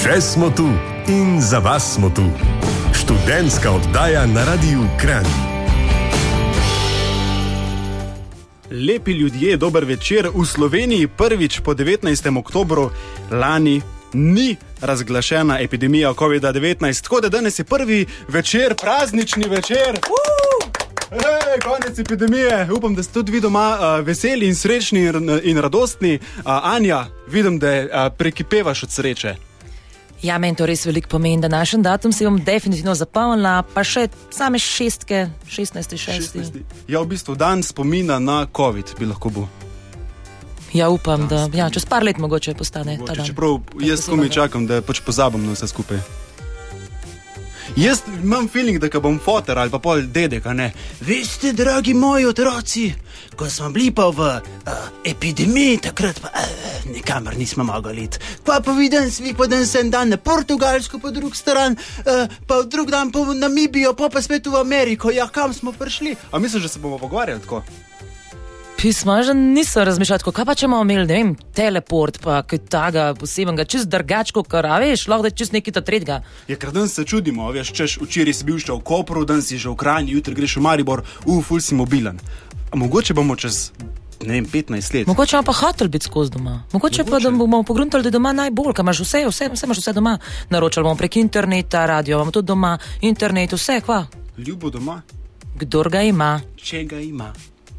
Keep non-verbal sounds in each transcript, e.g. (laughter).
Še smo tu in za vas smo tu. Študentska oddaja na Radiu Kran. Lepi ljudje, dober večer. V Sloveniji prvič po 19. oktobru lani ni razglašena epidemija COVID-19, tako da danes je prvi večer, praznični večer. Hej, konec epidemije. Upam, da ste tudi vi doma uh, veseli in srečni in, in radostni. Uh, Anja, vidim, da uh, prekipevaš od sreče. Ja, meni to res veliko pomeni, da našem datum si bom definitivno zapomnila, pa še same šestke, 16. 16. Ja, v bistvu dan spomina na COVID bi lahko bil. Ja, upam, da ja, čez par let mogoče postane ta Mogoče, dan. čeprav jaz komi se čakam, da pač pozabim na vse skupaj. Jaz imam feeling, da ko bom fotor ali pa pol dedek, ne. Veste, dragi moji otroci, ko smo bili pa v uh, epidemiji, takrat pa uh, nikamor nismo mogli iti. Pa pa viden svi, pa dan sem dan na Portugalsko, po drug stran, uh, pa drug dan pa v Namibijo, pa pa spet v Ameriko. Ja, kam smo prišli? A misliš, da se bomo pogovarjali tako? Pisma že nisem razmišljala, tako, kaj pa če bomo imeli, ne vem, teleport, pa kaj takega posebnega, čez drugačko, kar veš, lahko da čez nekaj tretjega. Je kar dan se čudimo, veš, češ včeraj si bil še v Kopru, dan si že v Kranju, jutri greš v Maribor, uf, ful si mobilen. A mogoče bomo čez, ne vem, 15 let. Mogoče pa hotel biti skozi doma. Mogoče, Mogoče. pa da bomo pogruntali, da je doma najbolj, ker imaš vse, vse, vse imaš vse doma. Naročali bomo prek interneta, radio, imamo tudi doma, internet, vse, kva. Ljubo doma, Kdor ga ima, če ga ima.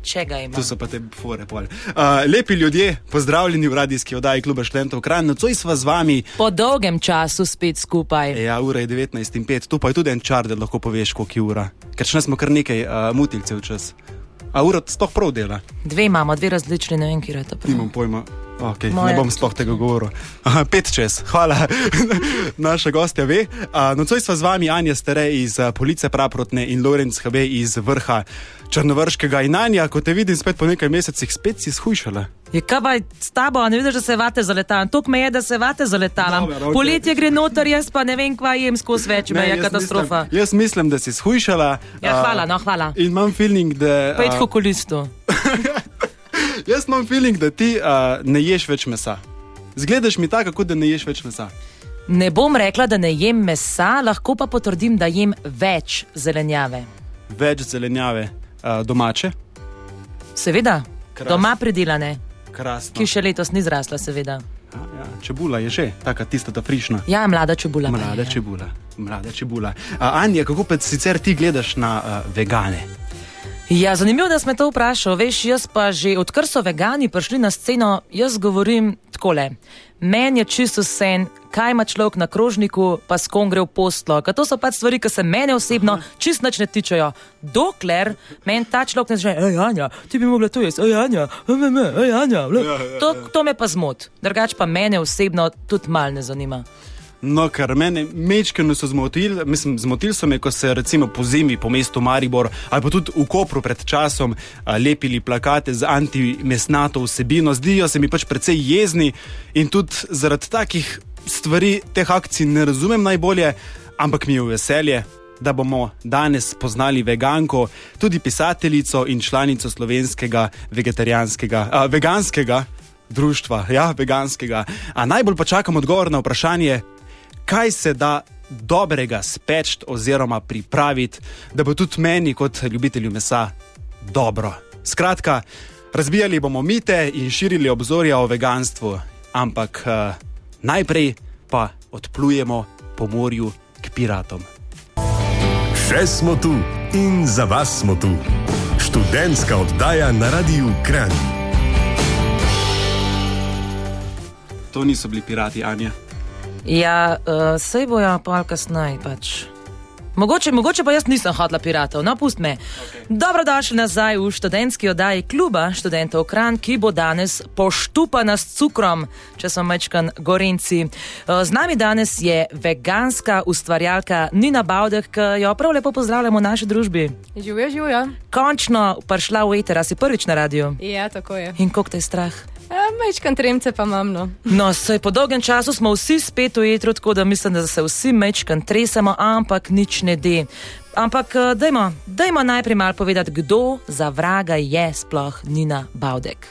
Če ga ima. To so pa te fore pol. Uh, lepi ljudje, pozdravljeni v radijski oddaji kluba študentov Kran, nocoj sva z vami. Po dolgem času spet skupaj. Ja, ura je 19.05, tu pa je tudi en čar, da lahko poveš, koliko je ura. Ker še smo kar nekaj uh, mutilcev čas. A ura sploh prav dela. Dve imamo, dve različni, ne vem, kje je to. prav. Nimam pojma. Okay, ne Moja bom sploh tega govoril. Aha, pet čez, hvala. (laughs) Naša gostja ve. A, Nocoj sva z vami Anja Stare iz a, Police Praprotne in Lorenz HB iz vrha Črnovrškega. In Anja, kot te vidim spet po nekaj mesecih, spet si shujšala. Je pa s tabo, a ne vidiš, da se vate zaletavam. Tok me je, da se vate zaletavam. Dobro, okej. Poletje gre noter, jaz pa ne vem, kva jem skozi več, me je katastrofa. Mislim, jaz mislim, da si shujšala. Ja, hvala, no, hvala. In imam feeling, da. Pejt a, hokolistu. (laughs) (laughs) Jaz imam feeling, da ti uh, ne ješ več mesa. Zgledaš mi tako, kot da ne ješ več mesa. Ne bom rekla, da ne jem mesa, lahko pa potrdim, da jem več zelenjave. Več zelenjave uh, domače, Seveda, Krasno. doma pridelane, krasno. ki še letos ni zrasla, seveda. Ja, ja, čebula je že, taka tista ta frišna. Ja, mlada čebula. je, Mlada čebula. Mlada čebula. Uh, Anja, kako pa sicer ti gledaš na uh, vegane? Ja, zanimivo, da si me to vprašal. Veš, jaz pa že odkar so vegani prišli na sceno, jaz govorim takole. Meni je čisto sen, kaj ima človek na krožniku, pa s kom gre v postlo. Ker to so pač stvari, ki se mene osebno čist nič ne tičejo. Dokler meni ta človek ne reče, hej, Anja, ti bi mogla to jesti, hej, Anja, hej, Anja. To, to me pa zmot. Drugač pa mene osebno tudi mal ne zanima. No, kar mene mečkano so zmotili, mislim, zmotili so me, ko se recimo po zimi po mestu Maribor ali pa tudi v Kopru pred časom a, lepili plakate z antimesnato vsebino. Zdijo se mi pač precej jezni in tudi zaradi takih stvari teh akcij ne razumem najbolje, ampak mi je veselje. Da bomo danes spoznali veganko, tudi pisateljico in članico slovenskega vegetarijanskega, a, veganskega društva. Ja, veganskega. A najbolj pa čakam odgovor na vprašanje, kaj se da dobrega speč oziroma pripraviti, da bo tudi meni, kot ljubitelju mesa, dobro. Skratka, razbijali bomo mite in širili obzorja o veganstvu, ampak uh, najprej pa odplujemo po morju k piratom. Še smo tu in za vas smo tu. Študentska oddaja na Radiu Kran. To niso bili pirati, Anja. Ja, uh, sej bojo pa kasneje pač. Mogoče, mogoče pa jaz nisem hodila piratov, no pust me. Okay. Dobrodošli nazaj v študentski oddaji kluba študentov Kran, ki bo danes poštupana s cukrom, če so mečkan gorenci. Eh, Z nami danes je veganska ustvarjalka Nina Baudek, ki jo prav lepo pozdravljamo v naši družbi. Živijo, živijo. Končno prišla v eter, si prvič na radiju. Ja, tako je. In koliko te je strah? Mečkan tremce pa imam. No. No, sej po dolgem času smo vsi spet v etru, tako da mislim, da se vsi mečkan tresemo, ampak nič ne de. Ampak eh, dajmo, dajmo najprej malo povedati, kdo za vraga je sploh Nina Baudek.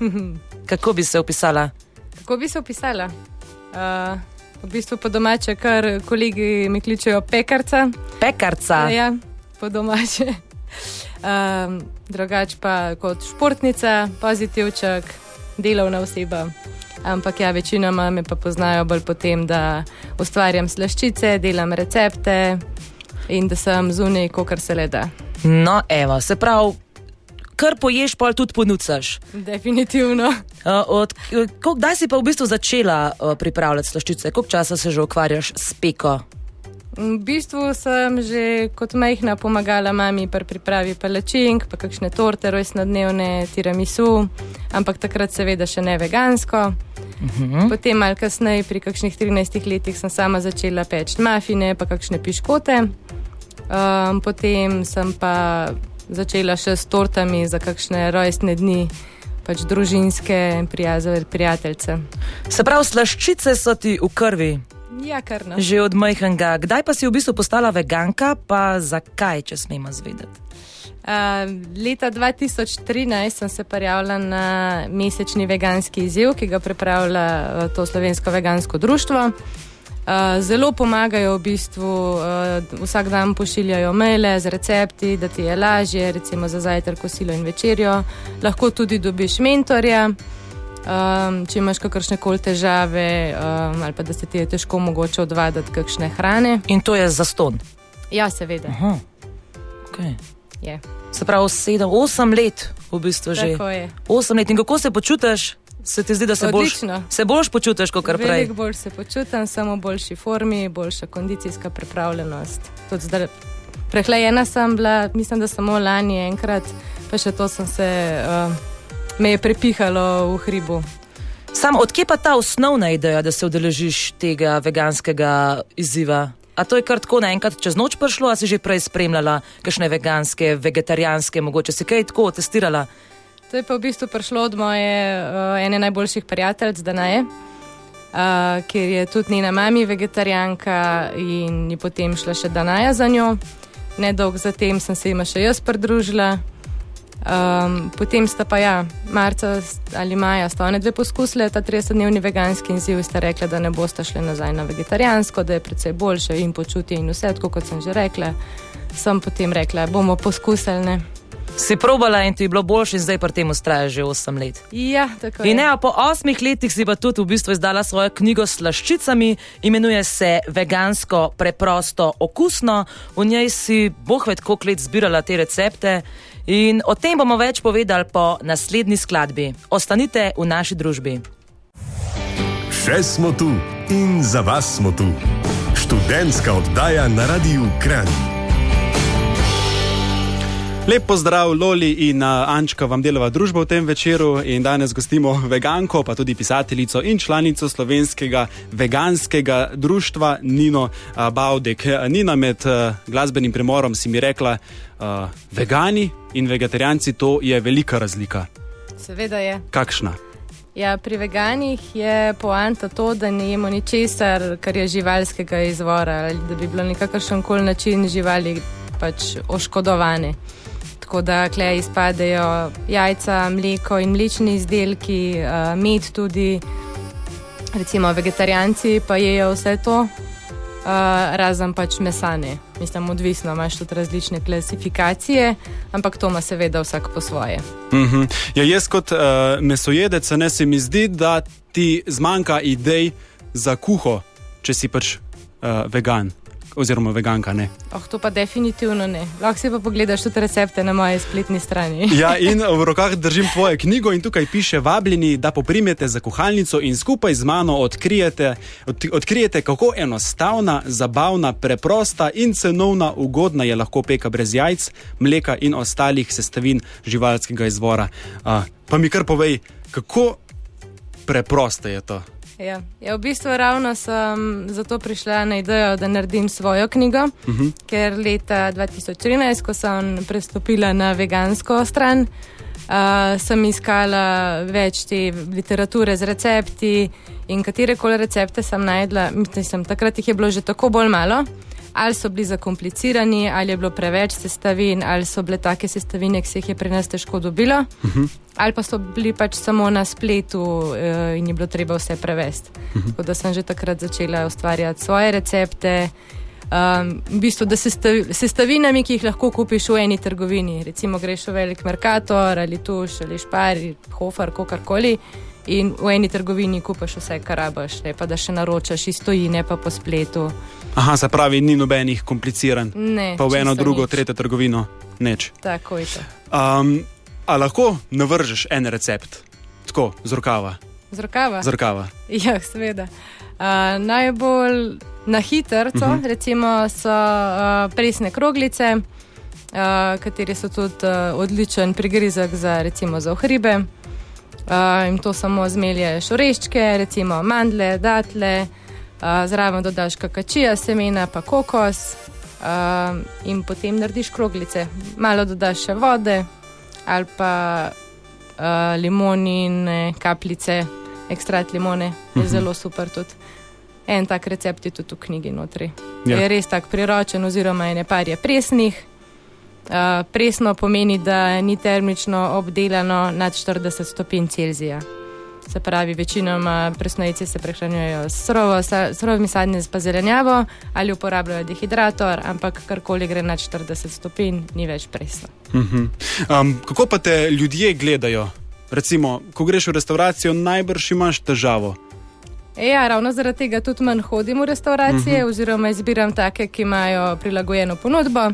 (laughs) Kako bi se opisala? Kako bi se opisala? Uh, V bistvu po domače, kar kolegi mi kličejo pekarca. Pekarca. Ja, po domače. (laughs) Um, drugač pa kot športnica, pozitivček, delovna oseba. Ampak ja, večinoma me pa poznajo bolj po tem, da ustvarjam slaščice, delam recepte in da sem zunaj, kar se le da. No, evo, se pravi, kar poješ, pa tudi ponucaš. Definitivno. Uh, od, ko, kdaj si pa v bistvu začela uh, pripravljati slaščice? Koliko časa se že ukvarjaš s peko? V bistvu sem že kot majhna pomagala mami pri pripravi palačink, pa kakšne torte, rojstnodnevne, tiramisu, ampak takrat seveda še ne vegansko. Uhum. Potem, malo kasneje, pri kakšnih 13 letih, sem sama začela peči mafine, pa kakšne piškote. Um, potem sem pa začela še s tortami za kakšne rojstne dni, pač družinske prijazove prijateljice. Se pravi, slaščice so ti v krvi. Ja, kar no. Že od majhnega. Kdaj pa si v bistvu postala veganka, pa zakaj, če smemo zvedeti? Uh, leta 2013 sem se prijavila na mesečni veganski izziv, ki ga pripravlja uh, to slovensko vegansko društvo. Uh, zelo pomagajo, v bistvu uh, vsak dan pošiljajo maile z recepti, da ti je lažje, recimo za zajtrk, kosilo in večerjo. Lahko tudi dobiš mentorja, um, če imaš kakršne koli težave um, ali pa da se ti je težko mogoče odvaditi kakšne hrane. In to je za ston. Ja, seveda. Aha. Okay. Je. Se pravi, sedem, osem let v bistvu že. Tako je. Osem let in kako se počutiš? Se ti zdi, da se Odlično. se boljš počutiš kot prej? Veliko bolj se počutim, samo v boljši formi, boljša kondicijska pripravljenost. Tudi zdaj, prehlajena sem bila, mislim, da samo lani enkrat, pa še to sem se, uh, me je prepihalo v hribu. Sam odkje pa ta osnovna ideja, da se udeležiš tega veganskega izziva? A to je kar tako naenkrat čez noč prišlo, a si že prej spremljala kakšne veganske, vegetarijanske, mogoče si kaj tako testirala? To je pa v bistvu prišlo od moje uh, ene najboljših prijateljic, Danaje, uh, ker je tudi njena mama vegetarijanka in je potem šla še Danaja za njo. Nedolgo zatem sem se jima še jaz pridružila. Um, potem sta pa ja, marca ali maja sta one dve poskusile ta 30-dnevni veganski izziv in sta rekla, da ne boste šli nazaj na vegetarijansko, da je predvsej boljše in počutje in vse, tako kot sem že rekla. Sem potem rekla, bomo poskusili. Ne? Si probala in ti je bilo boljše, in zdaj pri tem ustrajaš že 8 let. Ja, tako In je. ne, po osmih letih si pa tudi v bistvu izdala svojo knjigo s slaščicami, imenuje se Vegansko, preprosto, okusno. V njej si boh ved koliko let zbirala te recepte. In o tem bomo več povedali po naslednji skladbi. Ostanite v naši družbi. Še smo tu in za vas smo tu. Študentska oddaja na Radiu Kran. Lep pozdrav, Loli in Ančka, vam delava družba v tem večeru. In danes gostimo veganko, pa tudi pisateljico in članico slovenskega veganskega društva Nino Baudek. Nina, med glasbenim premorom si mi rekla, uh, vegani in vegetarijanci, to je velika razlika. Seveda je. Kakšna? Ja, pri veganih je poanta to, da ne jemo ničesar, kar je živalskega izvora, ali da bi bilo na kakršen koli način živali pač oškodovane. Tako da klej izpadejo jajca, mleko in mlečni izdelki, uh, med tudi. Recimo vegetarijanci pa jejo vse to, uh, razen pač mesane. Mislim, odvisno, imaš tudi različne klasifikacije, ampak to ima seveda vsak po svoje. Mhm. Ja, jaz kot uh, mesojedec ne se mi zdi, da ti zmanjka idej za kuho, če si pač uh, vegan. Oziroma, veganka ne. Oh, to pa definitivno ne. Lahko si pa pogledaš tudi recepte na moji spletni strani. Ja, (laughs) in v rokah držim tvojo knjigo, in tukaj piše: Vabljeni, da poprimete za kuhalnico in skupaj z mano odkrijete, od, odkrijete kako enostavna, zabavna, preprosta in cenovna, ugodna je lahko peka brez jajc, mleka in ostalih sestavin živalskega izvora. Uh, pa mi kar povej, kako preprosto je to. Ja. Ja, v bistvu ravno sem zato prišla na idejo, da naredim svojo knjigo, uh -huh. ker leta 2013, ko sem prestopila na vegansko stran, uh, sem iskala več te literature z recepti in katere koli recepte sem najdla. Mislim, takrat jih je bilo že tako bolj malo. Ali so bili zakomplicirani, ali je bilo preveč sestavin, ali so bile take sestavine, ki se jih je pri nas težko dobilo, uh -huh. ali pa so bili pač samo na spletu uh, in je bilo treba vse prevesti. Uh -huh. Tako da sem že takrat začela ustvarjati svoje recepte. Um, v bistvu, da se sestavinami, ki jih lahko kupiš v eni trgovini, recimo greš v velik Merkator ali tuš ali špari, hofer, kakorkoli in v eni trgovini kupaš vse, kar rabaš, ne pa da še naročaš iz tojine, pa po spletu. Aha, se pravi, ni nobenih kompliciran. Ne, pa v eno, drugo, nič. tretjo trgovino, neč. Tako je to. Um, a lahko navržeš en recept, tako z rokava? Z rokava? Z rokava. Ja, seveda. Uh, najbolj na hitro, uh -huh. recimo, so uh, presne kroglice, uh, kateri so tudi uh, odličen prigrizek za, recimo, za ohribe. Uh, in to samo zmelješ oreščke, recimo mandle, datle, uh, zraven dodaš kakačija, semena, pa kokos uh, in potem narediš kroglice. Malo dodaš še vode ali pa uh, limonine, kapljice, ekstrakt limone, je uh -huh. zelo super tudi. En tak recept je tudi v knjigi notri. Ja. Je res tak priročen, oziroma je nepar je presnih. Uh, presno pomeni, da ni termično obdelano nad 40 stopinj Celzija. Se pravi, večinoma presnojice se prehranjujejo s surovo- sa- surovimi sadnimi pa zelenjavo ali uporabljajo dehidrator, ampak karkoli gre nad 40 stopinj, ni več presno. Um, kako pa te ljudje gledajo? Recimo, ko greš v restauracijo, najbrž imaš težavo. E, ja, ravno zaradi tega tudi manj hodim v restauracije, uh -huh. oziroma izbiram take, ki imajo prilagojeno ponudbo.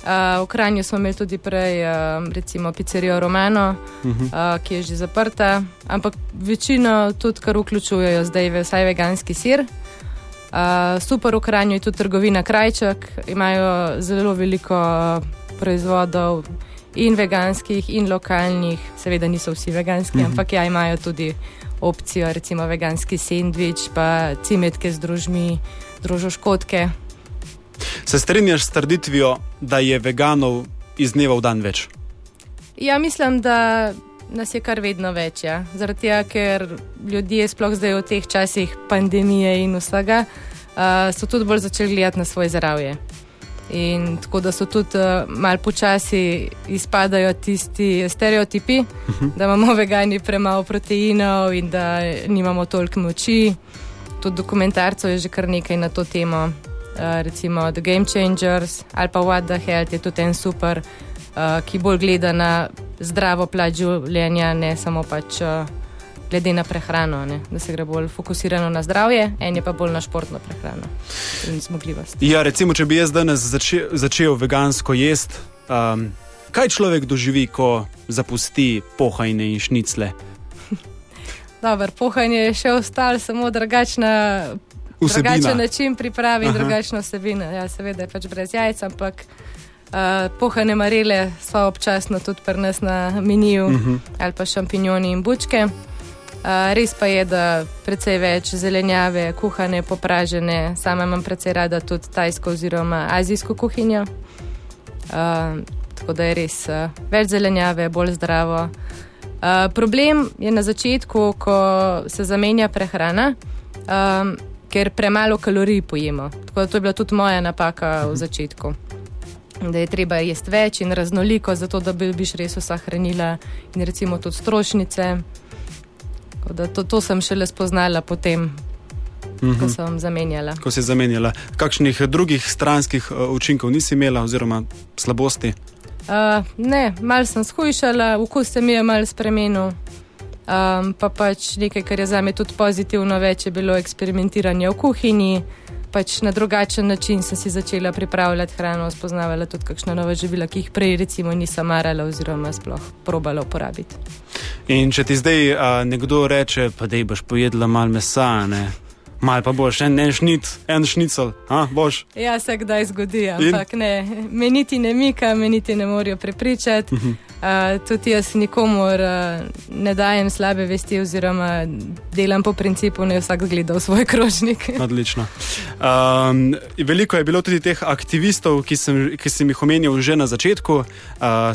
Uh, v Kranju smo imeli tudi prej, uh, recimo, pizzerijo Romano, uh -huh. uh, ki je že zaprta, ampak večino tudi, kar vključujejo zdaj, ve- vsaj veganski sir. Uh, super v Kranju je tudi trgovina Krajček, imajo zelo veliko uh, proizvodov in veganskih, in lokalnih, seveda niso vsi veganski, uh -huh. ampak ja, imajo tudi opcijo, recimo veganski sendvič, pa cimetke z družmi, družoškotke. Se strinjaš s trditvijo, da je veganov iz dneva v dan več? Ja, mislim, da nas je kar vedno več. Ja. Zaradi tega, ker ljudje, sploh zdaj v teh časih pandemije in vsega, uh, so tudi bolj začeli gledati na svoje zdravje. In tako da so tudi uh, malo počasi izpadajo tisti stereotipi, uh -huh. da imamo (laughs) vegani premalo proteinov in da nimamo toliko moči. Tudi dokumentarcev je že kar nekaj na to temo, recimo The Game Changers ali pa What the Health je tudi en super, uh, ki bolj gleda na zdravo plat življenja, ne samo pač. Uh, Glede na prehrano, ne? da se gre bolj fokusirano na zdravje, en je pa bolj na športno prehrano in zmogljivost. Ja, recimo, če bi jaz danes začel, začel vegansko jesti, um, kaj človek doživi, ko zapusti pohajne in šnicle? (laughs) Dobro, pohanje je še ostalo, samo drugačna, Vsebina. drugačen način priprave in drugačna vsebina. Ja, seveda je pač brez jajc, ampak uh, pohane marele so občasno tudi pri nas na meniju uh -huh. ali pa šampinjoni in bučke. Uh, res pa je, da precej več zelenjave, kuhane, popražene, sama imam precej rada tudi tajsko oziroma azijsko kuhinjo. Uh, tako da je res uh, več zelenjave, bolj zdravo. Uh, problem je na začetku, ko se zamenja prehrana, um, ker premalo kalorij pojemo. Tako da to je bila tudi moja napaka v začetku. Da je treba jesti več in raznoliko, zato da bi biš res vsa hranila in recimo tudi strošnice. Tako Da to, to sem šele spoznala potem, Mhm. ko sem zamenjala. Ko si zamenjala, kakšnih drugih stranskih uh, učinkov nisi imela, oziroma slabosti? Uh, ne, malo sem shujšala, okus se mi je malo spremenil. Um, pa pač nekaj, kar je za me tudi pozitivno, več je bilo eksperimentiranje v kuhinji. Pač na drugačen način sem si začela pripravljati hrano, spoznavala tudi kakšna nova živila, ki jih prej recimo nisem marala oziroma sploh probala uporabiti. In če ti zdaj uh, nekdo reče, pa da boš pojedla malo mesa, ne? Mal pa boš en, en šnit, en šnicel, a boš. Ja, se kdaj zgodi, ampak ne, me niti ne mika, me niti ne morajo prepričati. Uh -huh. uh, tudi jaz nikomor uh, ne dajem slabe vesti, oziroma delam po principu, je vsak gledal svoj krožnik. (laughs) Odlično. Um, veliko je bilo tudi teh aktivistov, ki sem, ki sem jih omenil že na začetku, uh,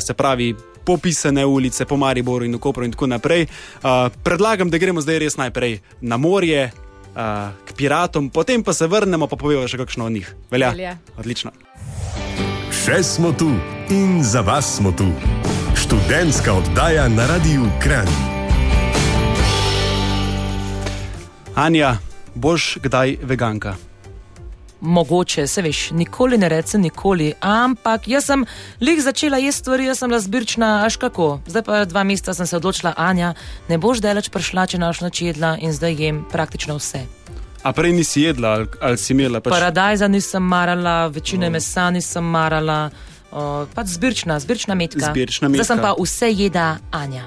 se pravi. Popisane ulice po Mariboru in Kopru, in tako naprej. Uh, predlagam, da gremo zdaj res najprej na morje, uh, k piratom, potem pa se vrnemo, pa povemo še kakšno o njih. Velja? Velja. Odlično. Še smo tu in za vas smo tu. Študentska oddaja na Radiu Kran. Anja, boš kdaj veganka? Mogoče, se veš, nikoli ne rečem, nikoli. Ampak jaz sem lih začela jesti stvari, jaz sem razbirčna, až kako. Zdaj pa dva meseca sem se odločila, Anja, ne boš daleč prišla, če naš noč jedla in zdaj jem praktično vse. A prej nisi jedla ali, ali si imela? Pač... Paradajza nisem marala, večine mesa nisem marala, o, pač zbirčna, zbirčna metka. Zbirčna Zdaj sem metka. pa vse jeda Anja.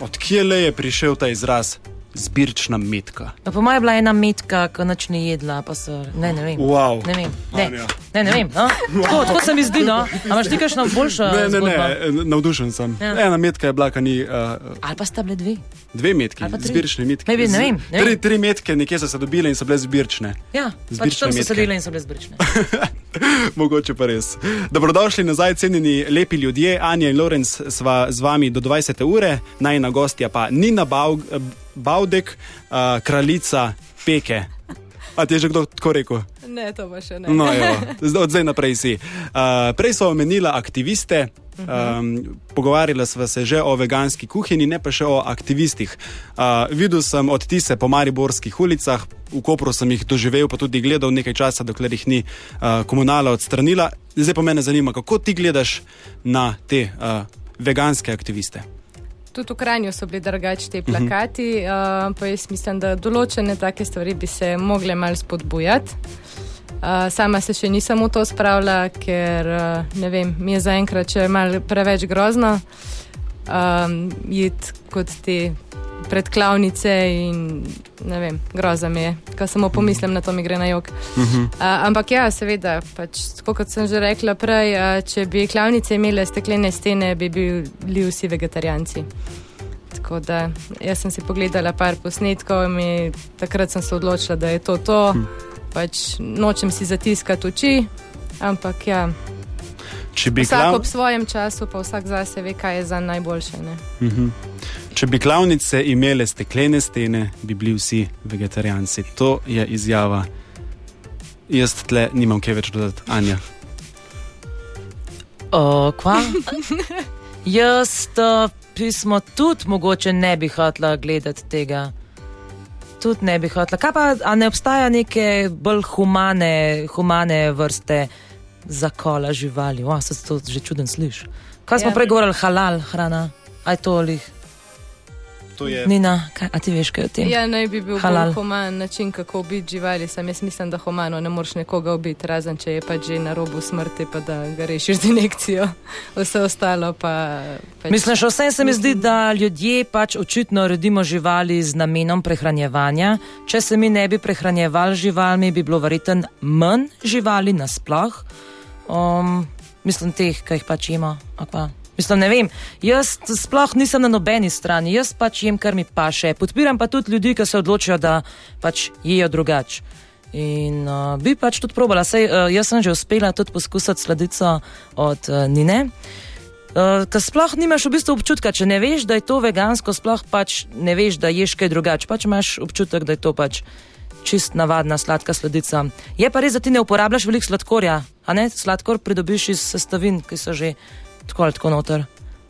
Odkje le je prišel ta izraz? Zbirčna metka. No, po mojem je bila ena metka, ki noč ni jedla, pa so. Ne, ne vem. Wow. Ne vem. Ne, Anja. ne, ne vem. No? Tako, tako se mi zdi, no. A imaš ti kakšno boljšo? Ne, ne, zgodbo? ne, navdušen sem. Ja. Ena metka je bila, ki ni. Uh, Ali pa sta bile dve. Dve metki, zbirčne metke. Maybe, ne vem, ne vem. Tri, tri metke, nekje so se dobile in so bile zbirčne. Ja, pač Zbirčne tam so metke. sedele in so bile zbirčne. (laughs) (laughs) Mogoče pa res. Dobrodošli nazaj, cenjeni lepi ljudje. Anja in Lorenz sva z vami do 20. ure, najna gostja pa Nina Baug, Baudek, kraljica Peke. A ti je že kdo tako rekel? Ne, to pa še ne. No, evo, (laughs) zdaj- od zdaj naprej si. Uh, prej so omenila aktiviste. Um, pogovarjala sva se že o veganski kuhinji, ne pa še o aktivistih. Uh, videl sem odtise po mariborskih ulicah, v Kopru sem jih doživel, pa tudi gledal nekaj časa, dokler jih ni uh, komunala odstranila. Zdaj pa me zanima, kako ti gledaš na te uh, veganske aktiviste. Tudi v Kranju so bili drugačni ti plakati, uh, pa jaz mislim, da določene take stvari bi se mogle malo spodbujati. Uh, sama se še nisem v to spravila, ker uh, ne vem, mi je zaenkrat še malo preveč grozno um, iti kot te predklavnice in ne vem, groza mi je, ko samo pomislim na to, mi gre na jog. Uh, ampak ja, seveda, pač, kot sem že rekla prej, uh, če bi klavnice imele steklene stene, bi bili vsi vegetarijanci. Tako da jaz sem si pogledala par posnetkov in takrat sem se odločila, da je to to. Hm. Pač nočem si zatiskati oči, ampak ja, vsak klav... ob svojem času, pa vsak zase ve, kaj je za najboljše. Ne? Če bi klavnice imele steklene stene, bi bili vsi vegetarijanci. To je izjava. Jaz tle nimam kaj več dodati, Anja. O, kva? Jaz to pismo tudi mogoče ne bi hotela gledati tega. Tudi ne bi hotela. Kaj pa, a ne obstaja neke bolj humane, humane vrste zakola živali? Wow, se to že čuden sliši. Kaj smo Ja. prej govorili, halal hrana? Aj to To je Nina, kaj, a ti veš kaj o tem? Ja, naj bi bil Halal. bolj human način, kako ubiti živali. Sam jaz mislim, da humano ne moreš nekoga ubiti, razen če je pač že na robu smrti, pa da ga rešiš z injekcijo. (laughs) Vse ostalo pa. Pač, Mislim, še vsem se mi zdi, da ljudje pač očitno redimo živali z namenom prehranjevanja. Če se mi ne bi prehranjevali z živalmi, bi bilo verjetno manj živali nasploh. Um, mislim, teh, ki jih pač imamo. Mislim, ne vem, jaz sploh nisem na nobeni strani, jaz pač jem, kar mi paše. Podpiram pa tudi ljudi, ki se odločijo, da pač jejo drugače. In uh, bi pač tudi probala, Sej, uh, jaz sem že uspela tudi poskusiti sladico od uh, Nine. Uh, Ker sploh nimaš v bistvu občutka, če ne veš, da je to vegansko, sploh pač ne veš, da ješ kaj drugače. Pač imaš občutek, da je to pač čist navadna sladka sladica. Je pa res, da ti ne uporabljaš veliko sladkorja, a ne? Sladkor pridobiš iz sestavin, ki so že tako ali tako noter.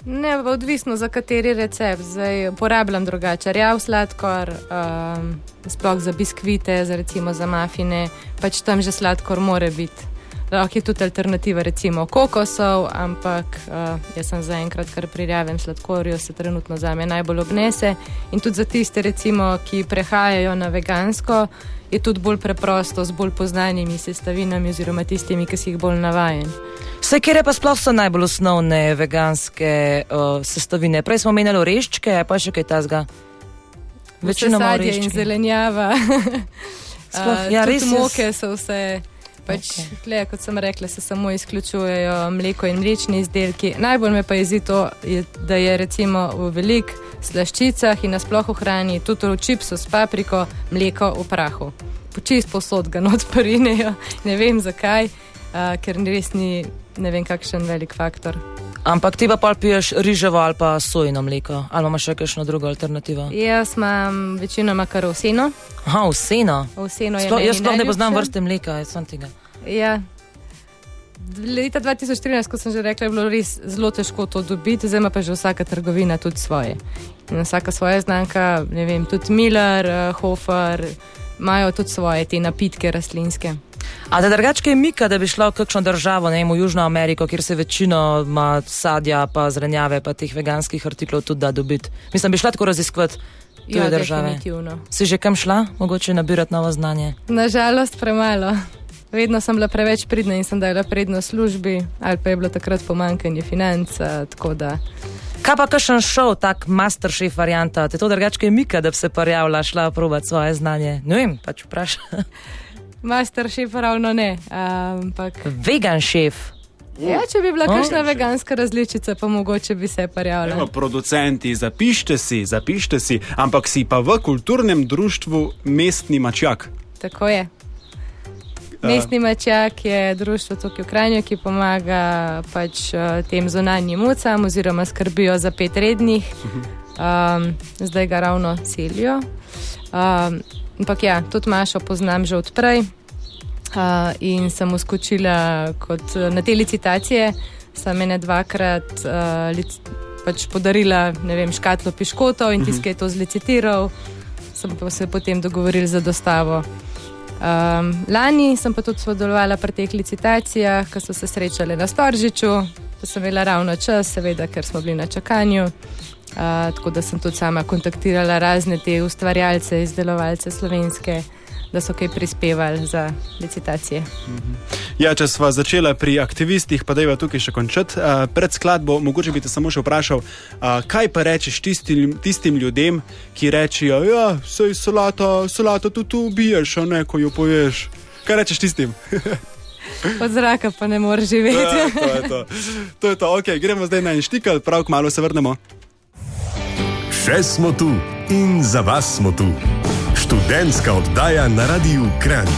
Ne, odvisno za kateri recept. Zdaj uporabljam drugače. Rjav sladkor, um, sploh za biskvite, za recimo za mafine, pač tam že sladkor more biti. Lahko je tudi alternativa, recimo kokosov, ampak uh, jaz sem zaenkrat kar pri rjavem sladkorju, se trenutno za me najbolj obnese. In tudi za tiste, recimo, ki prehajajo na vegansko, je tudi bolj preprosto, z bolj poznanimi sestavinami, oziroma tistimi, ki si jih bolj navajen. Vse, kjer pa sploh so najbolj osnovne veganske uh, sestavine. Prej smo omenjali oreščke, pa še kaj tasga. Večinoma sadje in zelenjava. (laughs) Sploh, Uh, ja, res je. moke so vse. Pač, okay. tle, kot sem rekla, se samo izključujejo mleko in mlečni izdelki. Najbolj me pa jezi to, je, da je recimo v velik slaščicah in nasploh v hrani, tudi v čipsu s papriko, mleko v prahu. Počist posod ga not (laughs) porinejo, ne vem zakaj, uh, ker res ni ne vem kakšen velik faktor. Ampak ti pa pol piješ riževo ali pa sojino mleko, ali imaš še kakšno drugo alternativo? Jaz imam večinoma kar vseno. Aha, vseno. Vseno meni jaz sploh ne poznam vrste mleka, jaz sem tega. Ja. Leta 2013, kot sem že rekla, je bilo res zelo težko to dobiti, zdaj pa že vsaka trgovina tudi svoje. In vsaka svoja znamka, ne vem, tudi Miller, eh, Hofer, imajo tudi svoje te napitke rastlinske. A da drugačke je mika, da bi šla v kakšno državo, ne vem, v Južno Ameriko, kjer se večino ima sadja, pa zrenjave, pa teh veganskih artiklov tudi da dobiti. Mislim, bi šla tako raziskovati tuje Ja, države. definitivno. Si že kam šla, mogoče nabirati novo znanje? Nažalost, premalo. Vedno sem bila preveč pridna in sem dala prednost službi, ali pa je bilo takrat pomankanje financ. Kaj pa kakšen šov, tak masterchef varianta, te to drugačke je mika, da bi se parjavila, šla provat svoje znanje? Ne vem, pač vprašaj. (laughs) Master šef ravno ne, ampak Vegan šef. ja, če bi bila Oh. kakšna veganska različica, pa mogoče bi se parjavila. Evo, producenti, zapišite si, zapišite si, ampak si pa v kulturnem društvu mestni mačak. Tako je. Mestni mačak je društvo tukaj v Kranju, ki pomaga pač eh, tem zunanjim mucam oziroma skrbijo za pet rednih. Um, zdaj ga ravno selijo. Um, ampak ja, tudi Mašo poznam že odprej uh, in sem uskočila kot eh, na te licitacije. Sem ene dvakrat uh, lic, pač podarila ne vem, škatlo piškotov in tiskaj je to zlicitiral. Sem pa se potem dogovorila za dostavo. Um, lani sem pa tudi sodelovala pri teh licitacijah, ki so se srečale na Storžiču, pa sem imela ravno čas, seveda, ker smo bili na čakanju. Uh, tako da sem tudi sama kontaktirala razne te ustvarjalce, izdelovalce slovenske, da so kaj prispevali za licitacije. Ja, če sva začela pri aktivistih, pa da je tukaj še končati. Uh, pred skladbo, mogoče bi te samo še vprašal, uh, kaj pa rečeš tistim, tistim ljudem, ki rečejo, da ja, sej solata, solata tudi tu ubiješ, a ne, ko jo poješ. Kaj rečeš tistim? (laughs) Od zraka pa ne moreš živeti. Ja, to je to. to, je to. Okay, gremo zdaj na inštikal, prav kmalo se vrnemo. Še smo tu in za vas smo tu. Študentska oddaja na Radiu Kran.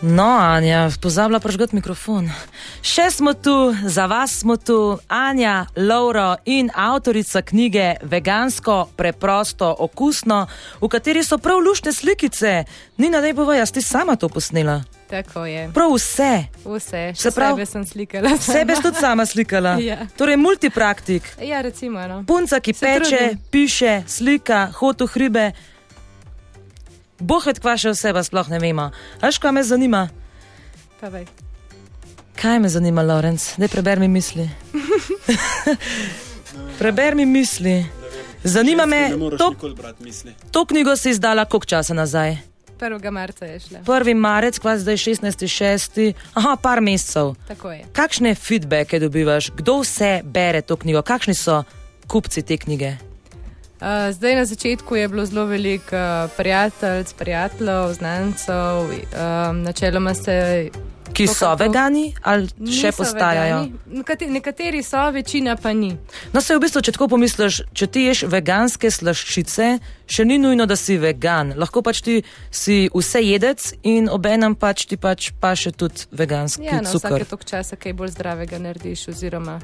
No, Anja, pozabila prežgati mikrofon. Še smo tu, za vas smo tu, Anja, Lauro in avtorica knjige Vegansko, preprosto, okusno, v kateri so prav lušne slikice. Nina, daj povej, jaz ti sama to posnela. Tako je. Prav vse. Vse, Se še pravi- sebe sem slikala. Sebe si tudi sama slikala. (laughs) Ja. Torej, multipraktik. Ja, recimo. No. Punca, ki Se peče, trudim. piše, slika, hod v hribe. Bohet kva še vse, pa sploh ne vemo. Až kaj me zanima? Pa vej. Kaj me zanima, Lorenz? Daj preber mi misli. (laughs) preber mi misli. Zanima me, to, nikoli brati misli. to knjigo si izdala koliko časa nazaj? 1. marca je šla. 1. marec, kva zdaj 16.6. Aha, par mesecev. Tako je. Kakšne feedbacke dobivaš? Kdo vse bere to knjigo? Kakšni so kupci te knjige? Uh, zdaj na začetku je bilo zelo veliko uh, prijateljic, prijateljev, znancev, um, načeloma se. Ki To, so vegani ali še postajajo? vegani. Nekate, nekateri so, večina pa ni. No, se v bistvu, če tako pomisliš, če ti ješ veganske slaščice, še ni nujno, da si vegan. Lahko pač ti si vse jedec in obenem pač ti pač pa še tudi veganski Ja, na cukor. vsake tok časa kaj bolj zdravega narediš, oziroma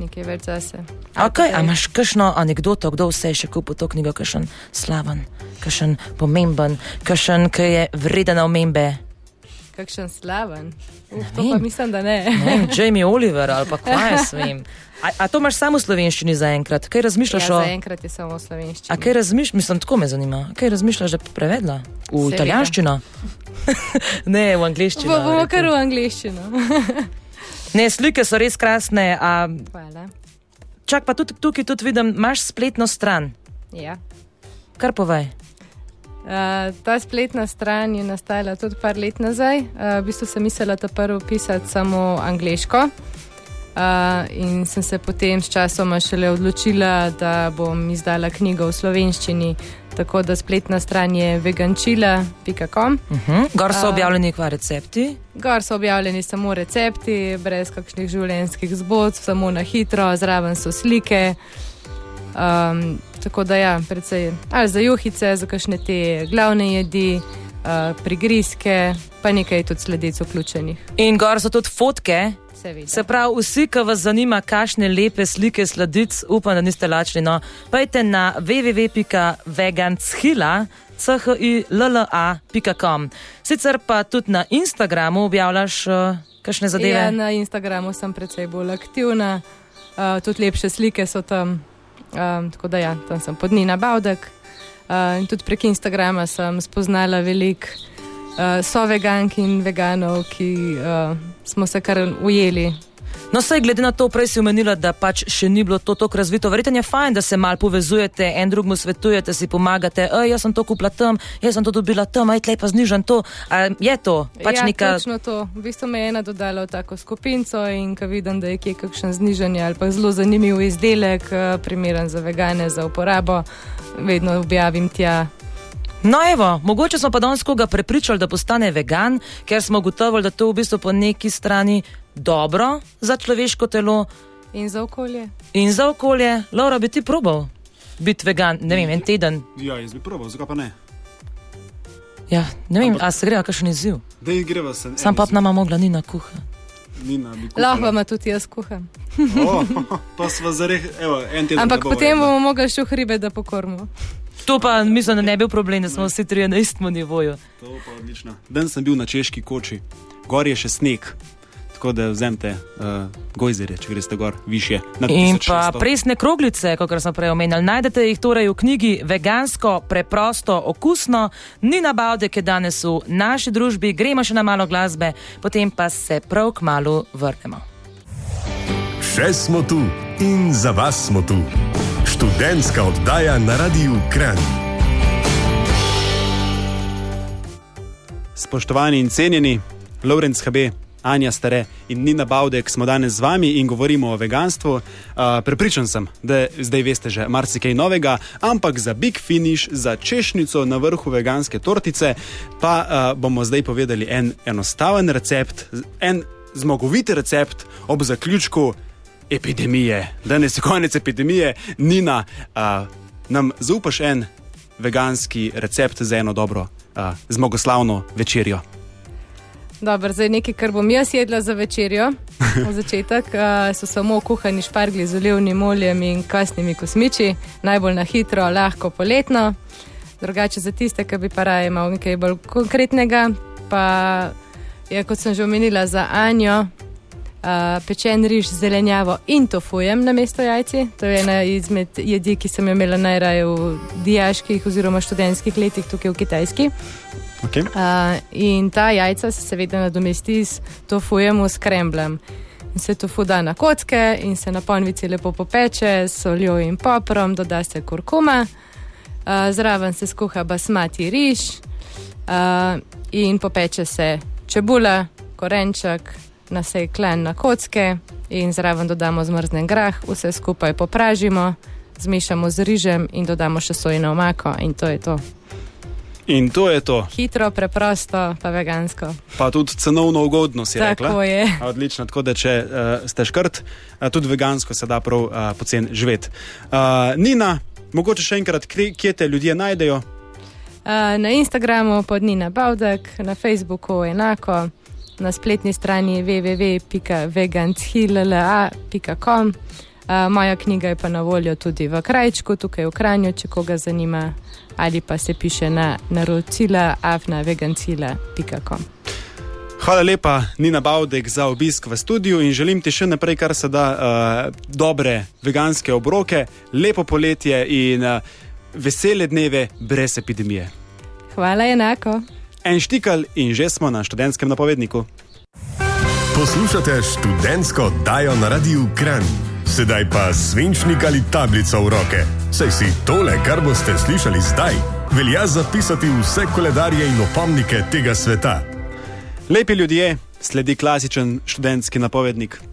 nekaj več zase. Okay, a imaš kakšno anegdoto, kdo vse je še kupil to knjigo, kakšen slaven, kakšen pomemben, kakšen, ki je vreden omembe? Kakšen slaven. Uf, to pa mislim, da ne. Ne (laughs) Jamie Oliver ali pa kaj jaz vem. A, a to imaš samo v slovenščini zaenkrat? Kaj razmišljaš Ja, o... zaenkrat je samo v slovenščini. A kaj razmišljaš, mislim, tako me zanima. Kaj razmišljaš, da bi prevedla? V Seveda. italijanščino? (laughs) ne, v angliščino. Bo, bomo kar v angliščino. (laughs) Ne, slike so res krasne. A, Hvala. čak pa tudi tukaj tudi vidim, imaš spletno stran. Ja. Kar povej. Uh, ta spletna stran je nastala tudi par let nazaj. Uh, v bistvu sem mislila ta prvo pisati samo angliško. Uh, in sem se potem s časoma šele odločila, da bom izdala knjigo v slovenščini. Tako da spletna stran je vegančila.com. Uh -huh. Gor so objavljeni kva recepti. Gor so objavljeni samo recepti, brez kakšnih življenjskih zgodb, samo na hitro, zraven so slike. Um, tako da ja, predvsej ali za juhice, za kakšne te glavne jedi, uh, prigrizke, pa nekaj tudi sledec vključenih. In gor so tudi fotke. Seveda. Se pravi, vsi, ki vas zanima, kakšne lepe slike sladic, upam, da niste lačni. No, pojdite na www.veganshila.com. Sicer pa tudi na Instagramu objavljaš uh, kakšne zadeve. Ja, na Instagramu sem precej bolj aktivna, uh, tudi lepše slike so tam. Um, tako da ja, tam sem pod Nina Baudek. Uh, in tudi prek Instagrama sem spoznala veliko uh, so vegank in veganov, ki uh, smo se kar ujeli. No, saj glede na to, prej si omenila, da pač še ni bilo to tako razvito. Verjetno je fajn, da se mal povezujete, en drugmu svetujete, si pomagate. E, jaz sem to kupila tam, jaz sem to dobila tam, aj tlej pa znižam to. A je to pač ja, neka. točno to. V bistvu me je ena dodala v tako skupinco in ko vidim, da je kje kakšen znižanje ali pa zelo zanimiv izdelek, uh, primeren za vegane, za uporabo, vedno objavim tja. No, evo, mogoče smo pa danes koga prepričali, da postane vegan, ker smo ugotovili, da to v bistvu po neki strani dobro za človeško telo In za okolje. in za okolje. Laura, bi ti probal biti vegan, ne vem, en teden. Ja, jaz bi probal, zakaj pa ne? Ja, ne vem, a se gre, kakšen izziv. Da jih greva se. Sam pa nama mogla ni na kuha. Nina bi kuhala. Lahko ima tudi jaz kuham. O, (laughs) pa sva zareh, evo, en teden. Ampak bo potem bomo mogli še hribe, da pokormo. To pa mislim, da ne bi bil problem, da smo vsi trije na istem nivoju. To pa odlično. Dan sem bil na češki koči, gor je še sneg. Tako da vzemite uh, gojzere, če greste gor više. In pa 1600. presne kroglice, kot sem prej omenjal. Najdete jih torej v knjigi Vegansko, preprosto, okusno. Nina Bavdek je danes v naši družbi, gremo še na malo glasbe, potem pa se prav k malu vrnemo. Še smo tu in za vas smo tu. Študentska oddaja na Radiu Kran. Spoštovani in cenjeni, Lorenz HB, Anja Stare in Nina Baudek smo danes z vami in govorimo o veganstvu. Uh, prepričan sem, da zdaj veste že marsikaj novega, ampak za big finish, za češnjico na vrhu veganske tortice, pa uh, bomo zdaj povedali en enostaven recept, en zmagoviti recept ob zaključku epidemije. Danes je konec epidemije, Nina, uh, nam zaupaš en veganski recept za eno dobro, uh, zmagoslavno večerjo. Dobro, zdaj nekaj, kar bom jaz jedla za večerjo. (laughs) Na začetek uh, so samo kuhani špargli z olivnim oljem in kasnimi kosmiči, najbolj na hitro, lahko poletno. Drugače za tiste, ki bi pa raje imel nekaj bolj konkretnega, pa je, kot sem že omenila, za Anjo. Uh, pečen riž z zelenjavo in tofujem na mesto jajci. To je ena izmed jedi, ki sem jo imela najraje v dijaških oziroma študentskih letih tukaj v Kitajski. Okay. Uh, in ta jajca se seveda nadomesti s tofujem s kremblem. In se tofu da na kocke in se na ponvici lepo popeče s soljo in poprom, doda se kurkuma, uh, zraven se skuha basmati riž uh, in popeče se čebula, korenček, naseklen na kocke in zraven dodamo zmrznen grah, vse skupaj popražimo, zmešamo z rižem in dodamo še sojino omako in to je to. In to je to, Hitro, preprosto, pa vegansko. pa tudi cenovno ugodno si rekla. Tako je. A, Odlično, tako da če uh, ste škrt, uh, tudi vegansko se da prav uh, pocen živeti. Uh, Nina, mogoče še enkrat, kje, kje te ljudje najdejo? Uh, na Instagramu pod Nina Baudek, na Facebooku enako, na spletni strani www.veganshilla.com. Uh, moja knjiga je pa na voljo tudi v Krajčku, tukaj v Kranju, če koga zanima, ali pa se piše na naročila afnavegancila.com. Hvala lepa, Nina Baudek, za obisk v studiu in želim ti še naprej, kar se da, uh, dobre veganske obroke, lepo poletje in uh, vesele dneve brez epidemije. Hvala enako. En štikal in že smo na študentskem napovedniku. Poslušate študentsko oddajo na Radiu Kran. Sedaj pa svinčnik ali tablico v roke. Saj si tole, kar boste slišali zdaj, velja zapisati vse koledarje in opomnike tega sveta. Lepi ljudje, sledi klasičen študentski napovednik.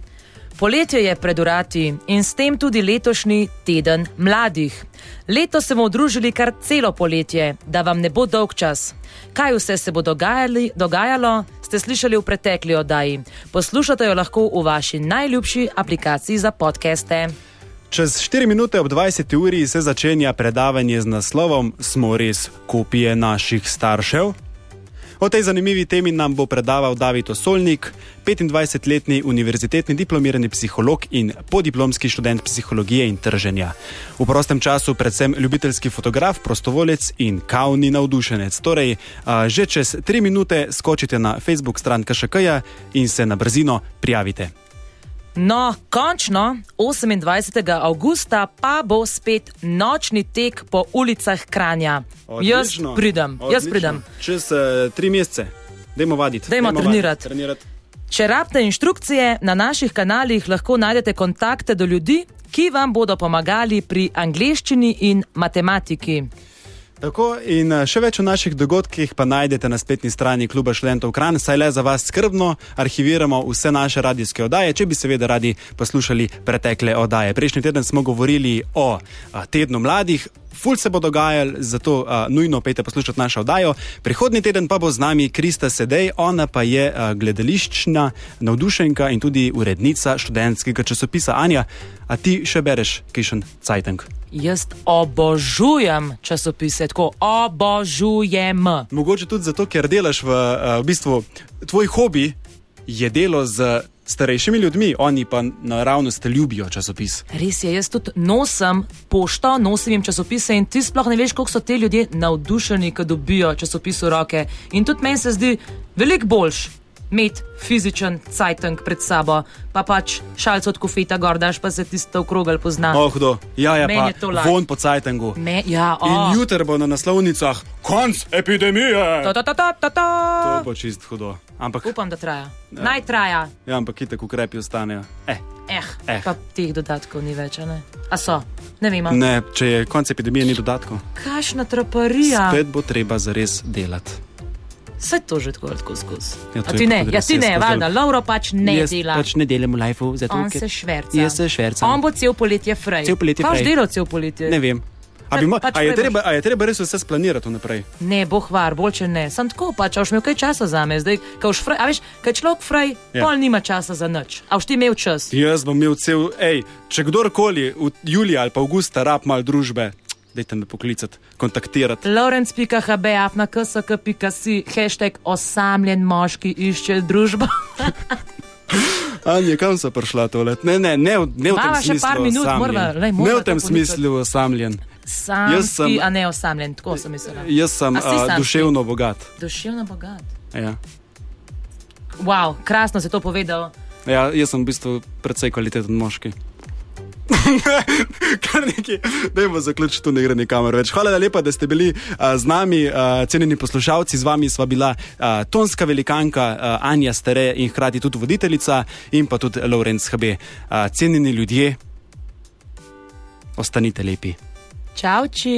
Poletje je pred urati in s tem tudi letošnji teden mladih. Leto se bomo družili kar celo poletje, da vam ne bo dolg čas. Kaj vse se bo dogajali, dogajalo, ste slišali v pretekli oddaji. Poslušate jo lahko v vaši najljubši aplikaciji za podkeste. Čez 4 minute ob 20. uri se začenja predavanje z naslovom Smo res kopije naših staršev? O tej zanimivi temi nam bo predaval David Osolnik, 25-letni univerzitetni diplomirani psiholog in podiplomski študent psihologije in trženja. V prostem času predvsem ljubiteljski fotograf, prostovolec in kavni navdušenec. Torej, že čez tri minute skočite na Facebook stran KŠK-ja in se na brzino prijavite. No, končno, 28. avgusta pa bo spet nočni tek po ulicah Kranja. Jaz Odlično, pridem, jaz odlično. pridem. Čez uh, tri mesece, dajmo vaditi. Dajmo trenirati. vaditi, trenirati. Če rabite inštrukcije, na naših kanalih lahko najdete kontakte do ljudi, ki vam bodo pomagali pri angleščini in matematiki. Tako in eh, še več o naših dogodkih pa najdete na spletni strani Kluba študentov Kran, saj le za vas skrbno arhiviramo vse naše radijske oddaje, če bi seveda radi poslušali pretekle oddaje. Prejšnji teden smo govorili o a, tednu mladih. Ful se bo dogajal, zato uh, nujno pejte poslušati našo oddajo. Prihodnji teden pa bo z nami Krista Sedej, ona pa je uh, gledališčna navdušenka in tudi urednica študentskega časopisa Anja. A ti še bereš Kišen Cajtank? Jaz obožujem časopise, tako obožujem. Mogoče tudi zato, ker delaš v, uh, v bistvu tvoj hobi je delo z starejšimi ljudmi, oni pa naravnost ljubijo časopis. Res je, jaz tudi nosim pošto, nosim jim časopise in ti sploh ne veš, koliko so ti ljudje navdušeni, ko dobijo časopis v roke. In tudi meni se zdi veliko boljš. Imeti fizičen cajtank pred sabo, pa pač šalce od kofeta, gordaš pa se tisto okrogel pozna. Oh, kdo? Ja, ja, Meni pa je to laj. von po Cajtangu. Me, ja, In oh. jutri bo na naslovnicah konc epidemije. To, to, to, to, to, To to. bo čist hudo. Ampak, Upam, da traja. Naj traja. ja, ampak itek ukrepi ostanejo. Eh, Eh, Eh. pa teh dodatkov ni več, ne? A so? Ne vem. ne, če je konc epidemije, ni dodatkov. Kakšna traparija. Spet bo treba zares delati. Vse to že tako, tako skozi. Ja, A ti ne, ja ti ne, valjda, Lauro pač ne Jaz dela. pač ne delam v lifeu, zato On se šverca. Jaz se švercam. On bo cel poletje frej. Cel poletje Kaj boš delal cel poletje? Ne vem. A, bi, mo- Pač a, je treba, a je treba res vse splanirati vnaprej? Ne, bo hvar, bolj če ne. Sam tako pač, a boš imel kaj časa za me. Zdaj, ko boš frej, a veš, kaj človek frej, Ja. pol nima časa za nič. A boš ti imel čas. Jaz bom imel cel, hej, če kdorkoli v julija ali pa avgusta rab mal družbe, dajte me poklicati, kontaktirati. Lorenz.hb, afnaksk.si, hashtag osamljen moški išče družbo. (laughs) Anja, kam so prišla tole? Ne, ne, ne, ne v tem Mava še smislu. par minut, osamljen. morava- lej, ne morava v tem smislu osamljen. Samski, sem- a ne osamljen, tako sem mislila. Jaz sem A si a, duševno bogat. Duševno bogat. Ja. Wow, krasno si to povedal. Ja, jaz sem v bistvu precej kvaliteten moški. (laughs) Kar nekaj, dajmo zaključiti, tu ne gre nikamor več. Hvala lepa, da ste bili uh, z nami, uh, cenjeni poslušalci. Z vami sva bila uh, tonska velikanka uh, Anja Stare in hkrati tudi voditeljica in pa tudi Lorenz HB. Uh, cenjeni ljudje, ostanite lepi. Čauči.